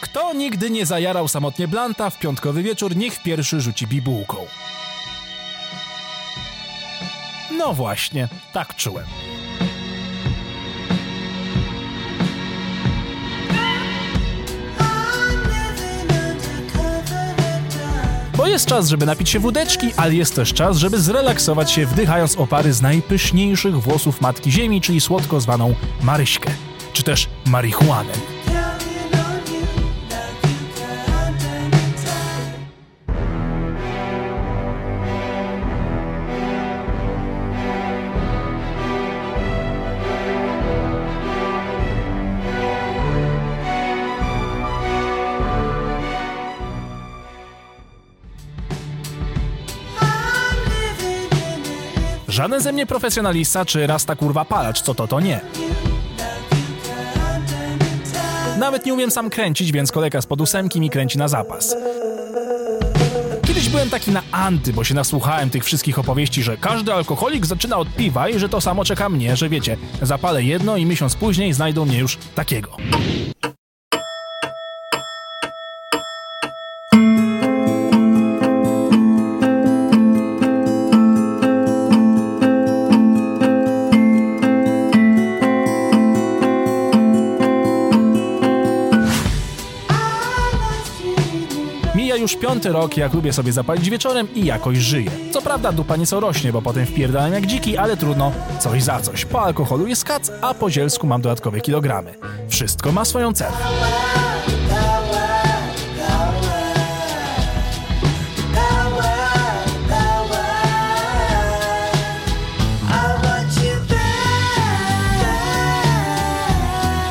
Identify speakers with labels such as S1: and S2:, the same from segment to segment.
S1: Kto nigdy nie zajarał samotnie blanta w piątkowy wieczór, niech pierwszy rzuci bibułką. No właśnie, tak czułem. Bo jest czas, żeby napić się wódeczki, ale jest też czas, żeby zrelaksować się wdychając opary z najpyszniejszych włosów Matki Ziemi, czyli słodko zwaną Maryśkę, czy też marihuanę. Żaden ze mnie profesjonalista czy rasta kurwa palacz, co to to nie. Nawet nie umiem sam kręcić, więc kolega z ósemki mi kręci na zapas. Kiedyś byłem taki na anty, bo się nasłuchałem tych wszystkich opowieści, że każdy alkoholik zaczyna od piwa i że to samo czeka mnie, że wiecie, zapalę jedno i miesiąc później znajdą mnie już takiego. Mija już piąty rok, jak lubię sobie zapalić wieczorem i jakoś żyję. Co prawda dupa nieco rośnie, bo potem wpierdalam jak dziki, ale trudno, coś za coś. Po alkoholu jest kac, a po zielsku mam dodatkowe kilogramy. Wszystko ma swoją cenę.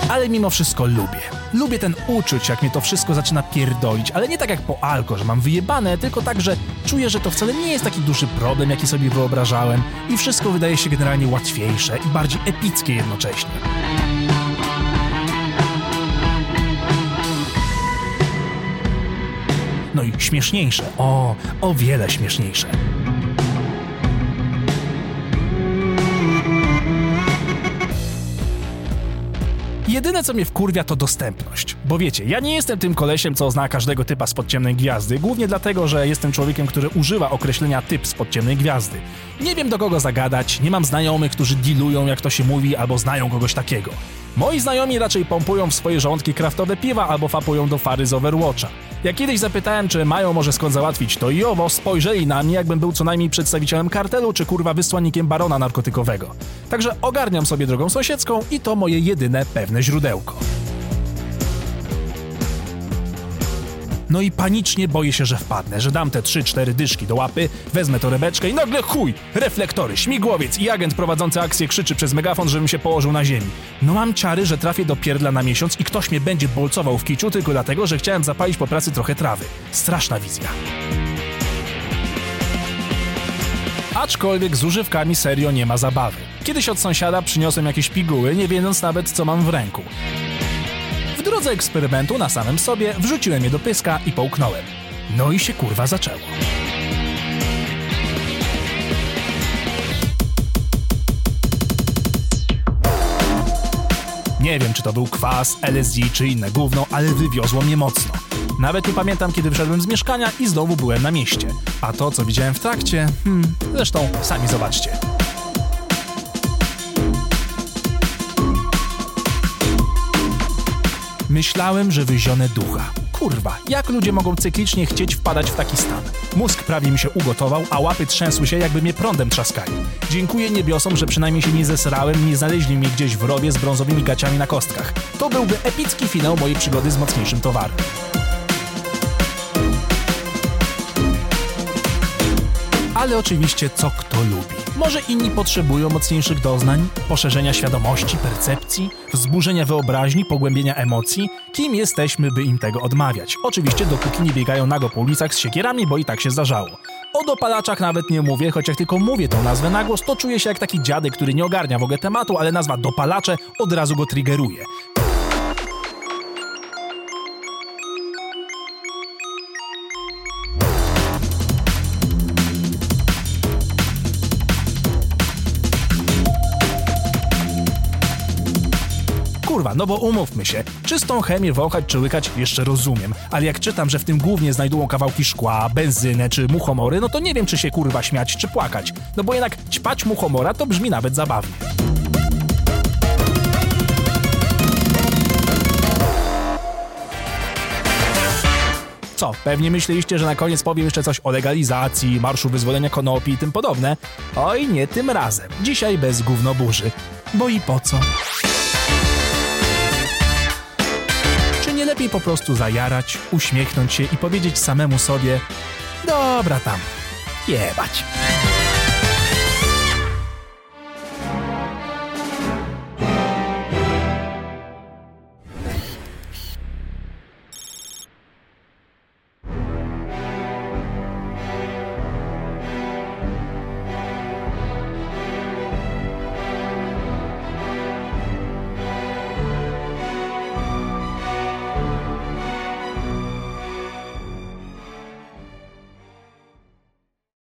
S1: ale mimo wszystko lubię. Lubię ten uczuć, jak mnie to wszystko zaczyna pierdolić, ale nie tak jak po alko, że mam wyjebane, tylko tak, że czuję, że to wcale nie jest taki duży problem, jaki sobie wyobrażałem i wszystko wydaje się generalnie łatwiejsze i bardziej epickie jednocześnie. No i śmieszniejsze. O, o wiele śmieszniejsze. Jedyne co mnie wkurwia to dostępność. Bo wiecie, ja nie jestem tym kolesiem, co zna każdego typa spod ciemnej gwiazdy, głównie dlatego, że jestem człowiekiem, który używa określenia typ spod ciemnej gwiazdy. Nie wiem do kogo zagadać, nie mam znajomych, którzy dealują, jak to się mówi, albo znają kogoś takiego. Moi znajomi raczej pompują w swoje żołądki kraftowe piwa albo fapują do fary z Overwatcha. Jak kiedyś zapytałem, czy mają może skąd załatwić to i owo, spojrzeli na mnie, jakbym był co najmniej przedstawicielem kartelu, czy kurwa wysłannikiem barona narkotykowego. Także ogarniam sobie drogą sąsiedzką i to moje jedyne pewne źródełko. No i panicznie boję się, że wpadnę, że dam te 3-4 dyszki do łapy, wezmę torebeczkę i nagle chuj! Reflektory, śmigłowiec i agent prowadzący akcję krzyczy przez megafon, żebym się położył na ziemi. No mam ciary, że trafię do pierdla na miesiąc i ktoś mnie będzie bolcował w kiciu tylko dlatego, że chciałem zapalić po pracy trochę trawy. Straszna wizja. Aczkolwiek z używkami serio nie ma zabawy. Kiedyś od sąsiada przyniosłem jakieś piguły, nie wiedząc nawet co mam w ręku. W drodze eksperymentu na samym sobie wrzuciłem je do pyska i połknąłem. No i się kurwa zaczęło. Nie wiem, czy to był kwas, LSD czy inne gówno, ale wywiozło mnie mocno. Nawet nie pamiętam, kiedy wyszedłem z mieszkania i znowu byłem na mieście. A to, co widziałem w trakcie, hmm, zresztą sami zobaczcie. Myślałem, że wyzionę ducha. Kurwa, jak ludzie mogą cyklicznie chcieć wpadać w taki stan? Mózg prawie mi się ugotował, a łapy trzęsły się, jakby mnie prądem trzaskali. Dziękuję niebiosom, że przynajmniej się nie zesrałem nie znaleźli mnie gdzieś w rowie z brązowymi gaciami na kostkach. To byłby epicki finał mojej przygody z mocniejszym towarem. Ale oczywiście co kto lubi. Może inni potrzebują mocniejszych doznań, poszerzenia świadomości, percepcji, wzburzenia wyobraźni, pogłębienia emocji. Kim jesteśmy, by im tego odmawiać? Oczywiście dopóki nie biegają nago po ulicach z siekierami, bo i tak się zdarzało. O dopalaczach nawet nie mówię, choć jak tylko mówię tą nazwę na głos, to czuję się jak taki dziadek, który nie ogarnia w ogóle tematu, ale nazwa dopalacze od razu go triggeruje. Kurwa, no bo umówmy się, czystą chemię wąchać czy łykać jeszcze rozumiem, ale jak czytam, że w tym głównie znajdują kawałki szkła, benzynę czy muchomory, no to nie wiem, czy się kurwa śmiać czy płakać, no bo jednak ćpać muchomora to brzmi nawet zabawnie. Co, pewnie myśleliście, że na koniec powiem jeszcze coś o legalizacji, marszu wyzwolenia konopi i tym podobne? Oj, nie tym razem. Dzisiaj bez gównoburzy. Bo i po co? Lepiej po prostu zajarać, uśmiechnąć się i powiedzieć samemu sobie Dobra tam, jebać.